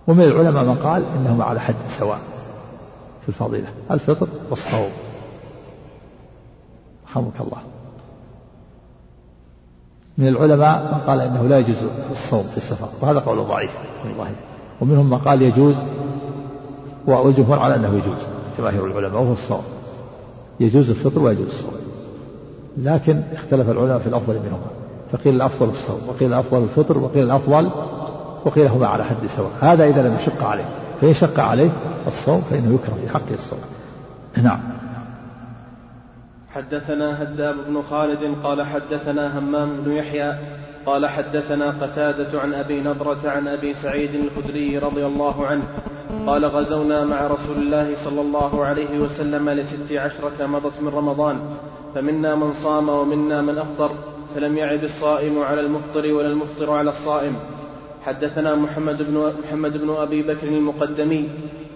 ومن العلماء من قال إنهما على حد سواء. في الفضيلة. الفطر والصوم. رحمك الله. من العلماء من قال إنه لا يجوز الصوم في السفر وهذا قول ضعيف والله ومنهم من قال يجوز والجمهور على أنه يجوز. جماهير العلماء وهو الصوم. يجوز الفطر ويجوز الصوم. لكن اختلف العلماء في الأفضل منهما. فقيل الأفضل الصوم وقيل الأفضل الفطر وقيل الأفضل وقيل هما على حد سواء. هذا إذا لم يشق عليه. فإن شق عليه الصوم فإنه يكره في حقه الصوم. نعم. حدثنا هداب بن خالد قال حدثنا همام بن يحيى قال حدثنا قتادة عن أبي نضرة عن أبي سعيد الخدري رضي الله عنه قال غزونا مع رسول الله صلى الله عليه وسلم لست عشرة مضت من رمضان فمنا من صام ومنا من أفطر فلم يعب الصائم على المفطر ولا المفطر على الصائم. حدثنا محمد بن محمد بن أبي بكر المقدمي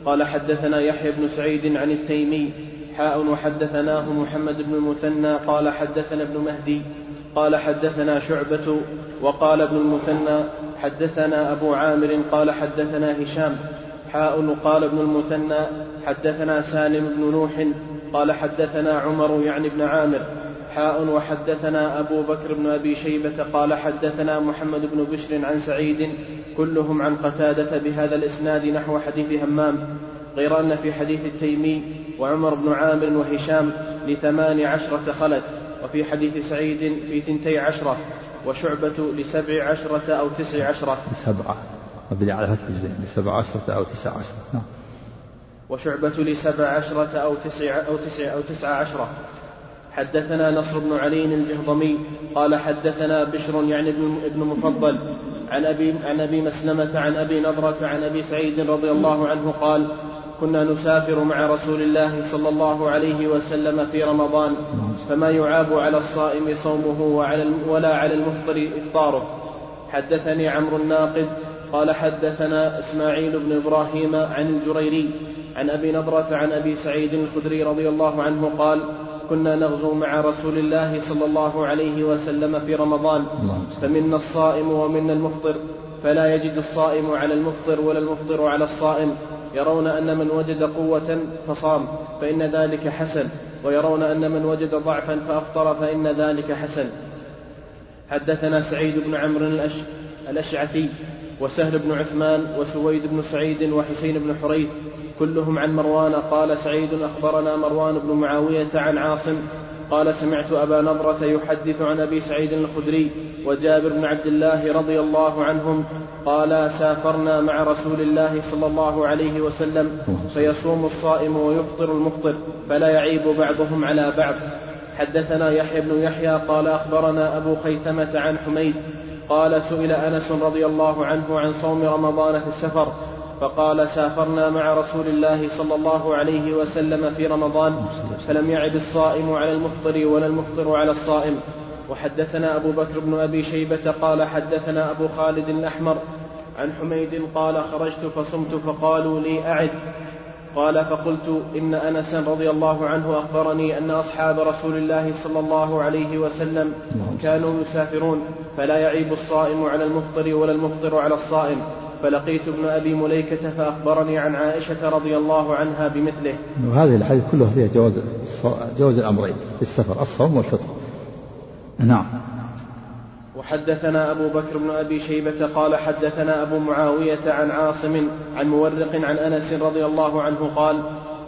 قال حدثنا يحيى بن سعيد عن التيمي حاء وحدثناه محمد بن المثنى قال حدثنا ابن مهدي قال حدثنا شعبة وقال ابن المثنى حدثنا أبو عامر قال حدثنا هشام حاء قال ابن المثنى حدثنا سالم بن نوح قال حدثنا عمر يعني ابن عامر. حاء وحدثنا أبو بكر بن أبي شيبة قال حدثنا محمد بن بشر عن سعيد كلهم عن قتادة بهذا الإسناد نحو حديث همام غير أن في حديث التيمي وعمر بن عامر وهشام لثمان عشرة خلت وفي حديث سعيد في ثنتي عشرة وشعبة لسبع عشرة أو تسع عشرة. سبعة مبني على فتح لسبع عشرة أو تسع عشرة. نعم. وشعبة لسبع عشرة أو تسع أو تسع أو تسع عشرة. حدثنا نصر بن علي الجهضمي قال حدثنا بشر يعني ابن مفضل عن ابي عن أبي مسلمة عن أبي نضرة عن أبي سعيد رضي الله عنه قال كنا نسافر مع رسول الله صلى الله عليه وسلم في رمضان فما يعاب على الصائم صومه وعلى ولا على المفطر إفطاره. حدثني عمرو الناقد قال حدثنا إسماعيل بن إبراهيم عن الجريري عن أبي نضرة عن أبي سعيد الخدري رضي الله عنه قال كنا نغزو مع رسول الله صلى الله عليه وسلم في رمضان. فمنا الصائم ومنا المفطر. فلا يجد الصائم على المفطر ولا المفطر على الصائم. يرون أن من وجد قوة فصام فإن ذلك حسن. ويرون أن من وجد ضعفا فأفطر فإن ذلك حسن. حدثنا سعيد بن عمرو الأش... الأشعثي وسهل بن عثمان وسويد بن سعيد وحسين بن حريث كلهم عن مروان قال سعيد أخبرنا مروان بن معاوية عن عاصم قال سمعت أبا نضرة يحدث عن أبي سعيد الخدري وجابر بن عبد الله رضي الله عنهم قال سافرنا مع رسول الله صلى الله عليه وسلم فيصوم الصائم ويفطر المفطر فلا يعيب بعضهم على بعض. حدثنا يحيى بن يحيى قال أخبرنا أبو خيثمة عن حميد قال سئل أنس رضي الله عنه عن صوم رمضان في السفر فقال سافرنا مع رسول الله صلى الله عليه وسلم في رمضان فلم يعد الصائم على المفطر ولا المفطر على الصائم. وحدثنا أبو بكر بن أبي شيبة قال حدثنا أبو خالد الأحمر عن حميد قال خرجت فصمت فقالوا لي أعد. قال فقلت إن أنسا رضي الله عنه أخبرني أن أصحاب رسول الله صلى الله عليه وسلم كانوا يسافرون فلا يعيب الصائم على المفطر ولا المفطر على الصائم. فلقيت ابن أبي مليكة فأخبرني عن عائشة رضي الله عنها بمثله. وهذه الحديث كلها فيها جواز جواز الأمرين في السفر الصوم والفطر. نعم. وحدثنا أبو بكر بن أبي شيبة قال حدثنا أبو معاوية عن عاصم عن مورق عن أنس رضي الله عنه قال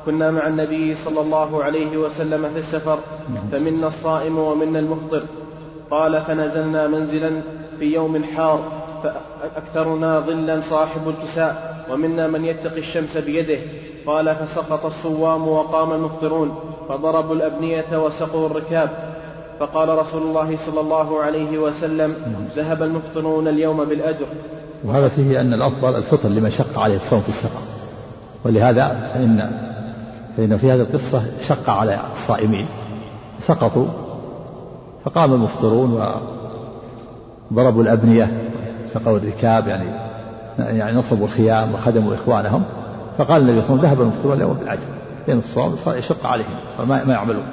كنا مع النبي صلى الله عليه وسلم في السفر فمنا الصائم ومنا المفطر. قال فنزلنا منزلا في يوم حار فأكثرنا ظلا صاحب الكساء ومنا من يتقي الشمس بيده. قال فسقط الصوام وقام المفطرون فضربوا الأبنية وسقوا الركاب. فقال رسول الله صلى الله عليه وسلم ذهب المفطرون اليوم بالأجر. وهذا فيه أن الأفضل الفطر لمن شق عليه الصوم في السفر. ولهذا فإن فإن في هذه القصة شق على الصائمين. سقطوا فقام المفطرون وضربوا الأبنية سقوا الركاب يعني يعني نصبوا الخيام وخدموا إخوانهم. فقال النبي صلى الله عليه وسلم ذهب المفطرون اليوم بالعجل لأن الصوم صار يشق عليهم فما ما يعملون.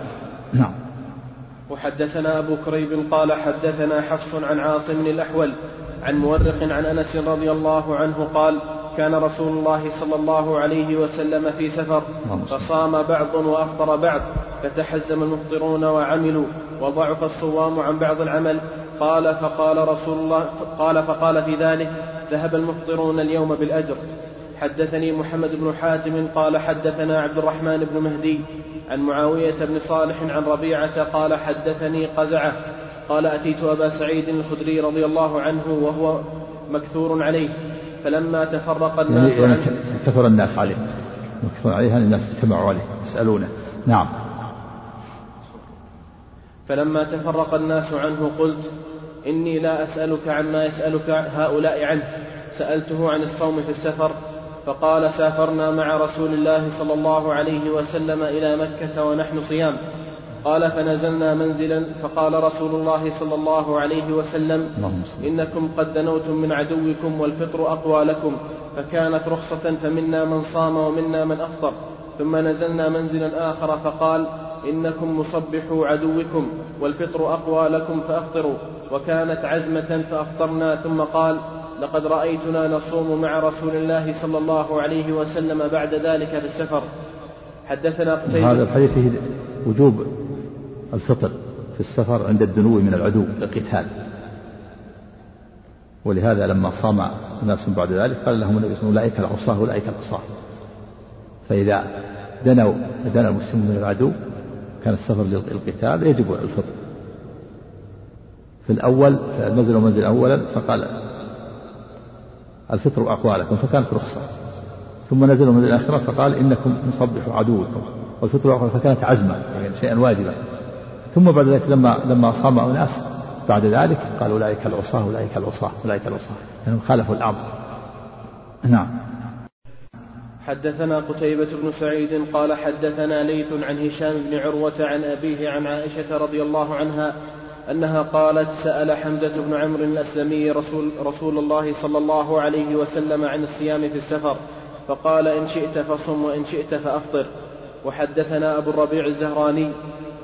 نعم. وحدثنا أبو كريب قال حدثنا حفص عن عاصم الأحول عن مورق عن أنس رضي الله عنه قال كان رسول الله صلى الله عليه وسلم في سفر فصام بعض وأفطر بعض فتحزم المفطرون وعملوا وضعف الصوام عن بعض العمل قال فقال رسول الله قال فقال في ذلك ذهب المفطرون اليوم بالأجر حدثني محمد بن حاتم قال حدثنا عبد الرحمن بن مهدي عن معاوية بن صالح عن ربيعة قال حدثني قزعة قال أتيت أبا سعيد الخدري رضي الله عنه وهو مكثور عليه فلما تفرق الناس يعني عنه كثر الناس عليه. مكثور عليه يعني الناس اجتمعوا عليه؟ يسألونه. نعم. فلما تفرق الناس عنه قلت إني لا أسألك عما يسألك هؤلاء عنه. سألته عن الصوم في السفر فقال سافرنا مع رسول الله صلى الله عليه وسلم إلى مكة ونحن صيام. قال فنزلنا منزلا فقال رسول الله صلى الله عليه وسلم إنكم قد دنوتم من عدوكم والفطر أقوى لكم فكانت رخصة فمنا من صام ومنا من أفطر. ثم نزلنا منزلا آخر فقال إنكم مصبحوا عدوكم والفطر أقوى لكم فأفطروا وكانت عزمة فأفطرنا ثم قال لقد رأيتنا نصوم مع رسول الله صلى الله عليه وسلم بعد ذلك في السفر. حدثنا قتيبة. هذا الحديث فيه وجوب الفطر في السفر عند الدنو من العدو للقتال ولهذا لما صام الناس بعد ذلك قال لهم النبي صلى الله عليه وسلم أولئك العصاة أولئك العصاة. فإذا دنوا دنا المسلمون من العدو كان السفر للقتال يجب الفطر. في الأول نزل منزل أولا فقال الفطر أقوالكم فكانت رخصة. ثم نزلوا من الآخرة فقال إنكم نصبحوا عدوكم. والفطر فكانت عزمة يعني شيئا واجبا ثم بعد ذلك لما لما صام أناس بعد ذلك قال أولئك العصاة أولئك العصاة أولئك العصاة. لأنهم خالفوا الأمر. نعم. حدثنا قتيبة بن سعيد قال حدثنا ليث عن هشام بن عروة عن أبيه عن عائشة رضي الله عنها أنها قالت سأل حمزة بن عمرو الأسلمي رسول, رسول الله صلى الله عليه وسلم عن الصيام في السفر فقال إن شئت فصم وإن شئت فأفطر. وحدثنا أبو الربيع الزهراني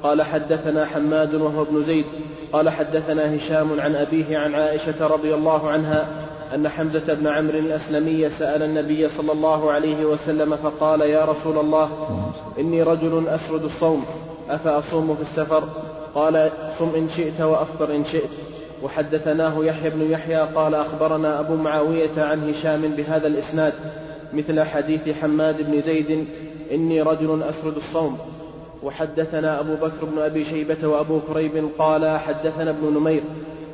قال حدثنا حماد وهو ابن زيد قال حدثنا هشام عن أبيه عن عائشة رضي الله عنها أن حمزة بن عمرو الأسلمي سأل النبي صلى الله عليه وسلم فقال يا رسول الله إني رجل أسرد الصوم أفأصوم في السفر؟ قال صم إن شئت وأفطر إن شئت. وحدثناه يحيى بن يحيى قال أخبرنا أبو معاوية عن هشام بهذا الإسناد مثل حديث حماد بن زيد إني رجل أسرد الصوم. وحدثنا أبو بكر بن أبي شيبة وأبو كريب قال حدثنا ابن نمير.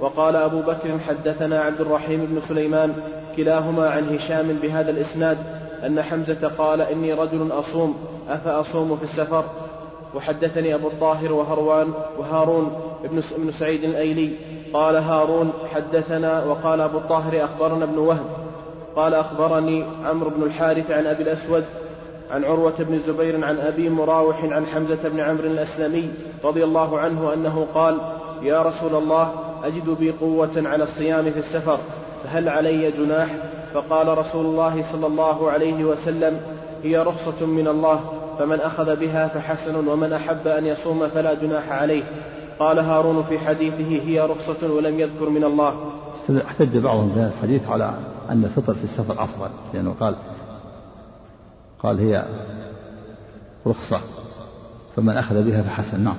وقال أبو بكر حدثنا عبد الرحيم بن سليمان كلاهما عن هشام بهذا الإسناد أن حمزة قال إني رجل أصوم أفأصوم في السفر؟ وحدثني أبو الطاهر وهروان وهارون بن سعيد الأيلي. قال هارون حدثنا وقال أبو الطاهر أخبرنا ابن وهب. قال أخبرني عمرو بن الحارث عن أبي الأسود عن عروة بن الزبير عن أبي مراوح عن حمزة بن عمرو الأسلمي رضي الله عنه أنه قال يا رسول الله أجد بي قوة على الصيام في السفر فهل علي جناح؟ فقال رسول الله صلى الله عليه وسلم هي رخصة من الله. فمن أخذ بها فحسن ومن أحب أن يصوم فلا جناح عليه. قال هارون في حديثه هي رخصة ولم يذكر من الله. احتج بعضهم بهذا الحديث على أن الفطر في السفر أفضل لأنه قال قال هي رخصة فمن أخذ بها فحسن. نعم.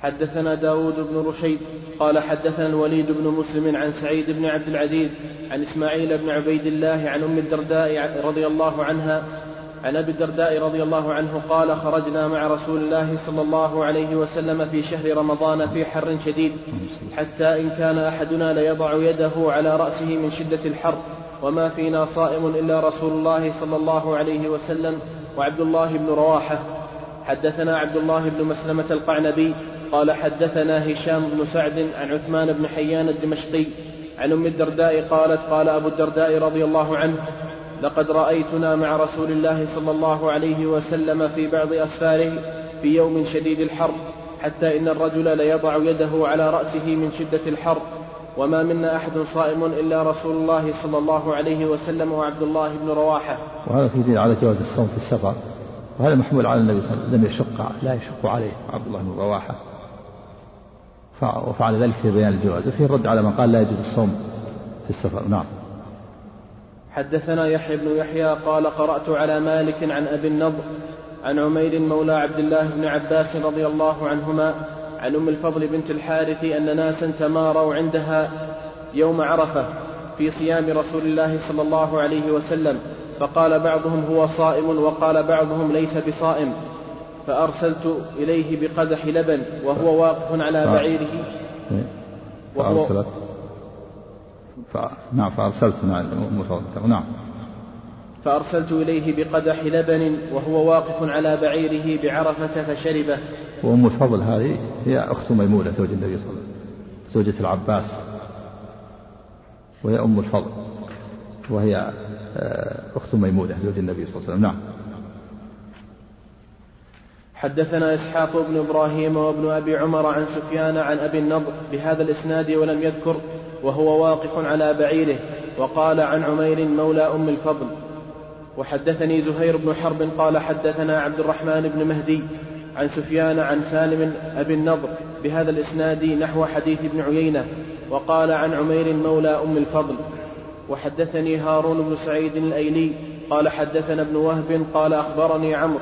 حدثنا داود بن رشيد قال حدثنا الوليد بن مسلم عن سعيد بن عبد العزيز عن إسماعيل بن عبيد الله عن أم الدرداء رضي الله عنها عن أبي الدرداء رضي الله عنه قال خرجنا مع رسول الله صلى الله عليه وسلم في شهر رمضان في حر شديد. حتى إن كان أحدنا ليضع يده على رأسه من شدة الحر. وما فينا صائم إلا رسول الله صلى الله عليه وسلم وعبد الله بن رواحة. حدثنا عبد الله بن مسلمة القعنبي قال حدثنا هشام بن سعد عن عثمان بن حيان الدمشقي. عن أم الدرداء قالت قال أبو الدرداء رضي الله عنه لقد رأيتنا مع رسول الله صلى الله عليه وسلم في بعض أسفاره في يوم شديد الحر حتى إن الرجل ليضع يده على رأسه من شدة الحر. وما منا أحد صائم إلا رسول الله صلى الله عليه وسلم وعبد الله بن رواحة. وهذا في دين على جواز الصوم في السفر. وهذا محمول على النبي صلى الله عليه وسلم لم يشق لا يشق عليه عبد الله بن رواحة. وفعل ذلك في بيان الجواز. وفيه الرد على من قال لا يجوز الصوم في السفر. نعم. حدثنا يحيى بن يحيى قال قرأت على مالك عن أبي النضر عن عمير مولى عبد الله بن عباس رضي الله عنهما عن أم الفضل بنت الحارث أن ناسا تماروا عندها يوم عرفة في صيام رسول الله صلى الله عليه وسلم فقال بعضهم هو صائم وقال بعضهم ليس بصائم فأرسلت إليه بقدح لبن وهو واقف على بعيره. وهو ف... نعم فأرسلت نعم نعم. فأرسلت إليه بقدح لبن وهو واقف على بعيره بعرفة فشربه. وأم الفضل هذه هي أخت ميمونة زوج النبي صلى الله عليه وسلم زوجة العباس وهي أم الفضل وهي آه، أخت ميمونة زوج النبي صلى الله عليه وسلم. نعم. حدثنا إسحاق بن إبراهيم وابن أبي عمر عن سفيان عن أبي النضر بهذا الإسناد ولم يذكر وهو واقف على بعيره وقال عن عمير مولى أم الفضل وحدثني زهير بن حرب قال حدثنا عبد الرحمن بن مهدي عن سفيان عن سالم أبي النضر بهذا الإسناد نحو حديث ابن عيينة وقال عن عمير مولى أم الفضل وحدثني هارون بن سعيد الأيلي قال حدثنا ابن وهب قال أخبرني عمرو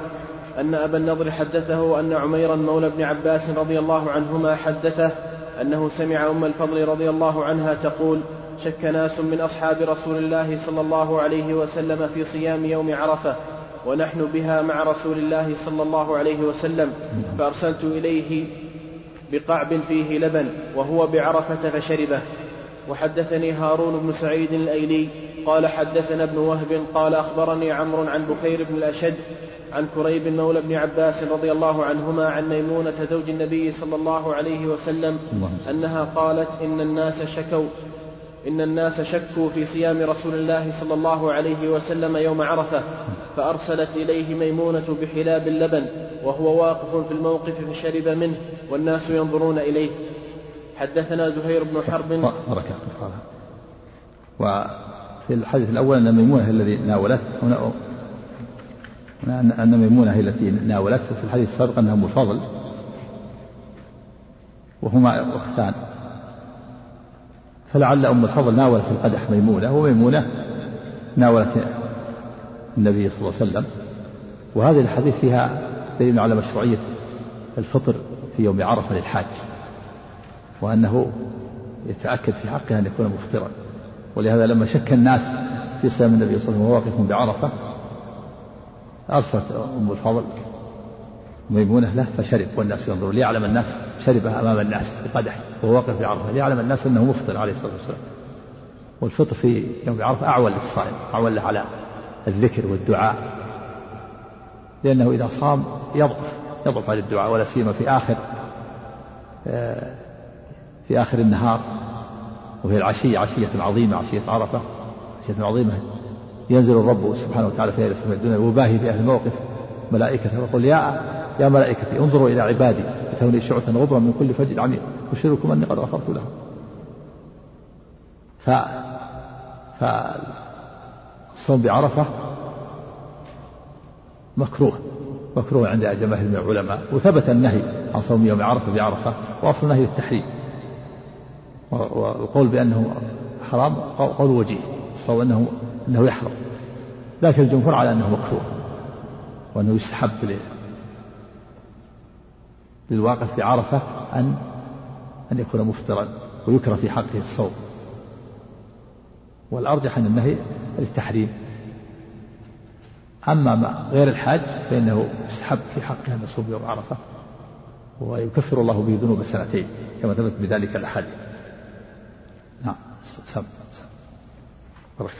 أن أبا النضر حدثه أن عميرا مولى ابن عباس رضي الله عنهما حدثه أنه سمع أم الفضل رضي الله عنها تقول شك ناس من أصحاب رسول الله صلى الله عليه وسلم في صيام يوم عرفة ونحن بها مع رسول الله صلى الله عليه وسلم فأرسلت إليه بقعب فيه لبن وهو بعرفة فشربه. وحدثني هارون بن سعيد الأيلي قال حدثنا ابن وهب قال أخبرني عمرو عن بكير بن الأشد عن كريب مولى بن عباس رضي الله عنهما عن ميمونة زوج النبي صلى الله عليه وسلم أنها قالت إن الناس شكوا إن الناس شكوا في صيام رسول الله صلى الله عليه وسلم يوم عرفة فأرسلت إليه ميمونة بحلاب اللبن وهو واقف في الموقف فشرب منه والناس ينظرون إليه. حدثنا زهير بن حرب. بركة وفي الحديث الأول أن ميمونة الذي ناولته أن ميمونة هي التي ناولته في الحديث السابق أنها أم الفضل. وهما أختان. فلعل أم الفضل ناولت القدح ميمونة وميمونة ناولت النبي صلى الله عليه وسلم. وهذه الحديث فيها دليل على مشروعية الفطر في يوم عرفة للحاج وأنه يتأكد في حقه أن يكون مفطرا. ولهذا لما شك الناس في صيام النبي صلى الله عليه وسلم وهو واقف بعرفة أرسلت أم الفضل ميمونة له فشرب والناس ينظرون ليعلم الناس شربها أمام الناس بقدح وهو واقف بعرفة ليعلم الناس أنه مفطر عليه الصلاة والسلام. والفطر في يوم عرفة أعول للصائم أعول له على الذكر والدعاء لأنه إذا صام يضعف يضعف عن الدعاء ولا سيما في آخر آه، في آخر النهار. وهي العشية عشية عظيمة عشية عرفة عشية عظيمة. ينزل الرب سبحانه وتعالى في السماء الدنيا وباهي بأهل الموقف ملائكته ويقول يا يا ملائكتي انظروا إلى عبادي أتوني شعثا غبرا من كل فج عميق أشهدكم أني قد غفرت لهم. ف فالصوم بعرفة مكروه مكروه عند جماهير من العلماء وثبت النهي عن صوم يوم عرفة بعرفة وأصل النهي للتحريم. والقول بأنه حرام قول وجيه الصواب أنه أنه يحرم. لكن الجمهور على أنه مكروه وأنه يستحب للواقف بعرفة أن أن يكون مفطرا ويكره في حقه الصوم. والأرجح أن النهي للتحريم. أما ما غير الحاج فإنه يستحب في حقه أن يصوم يوم عرفة ويكفر الله به ذنوب سنتين كما ثبت بذلك الأحاديث. نعم سم سم بركة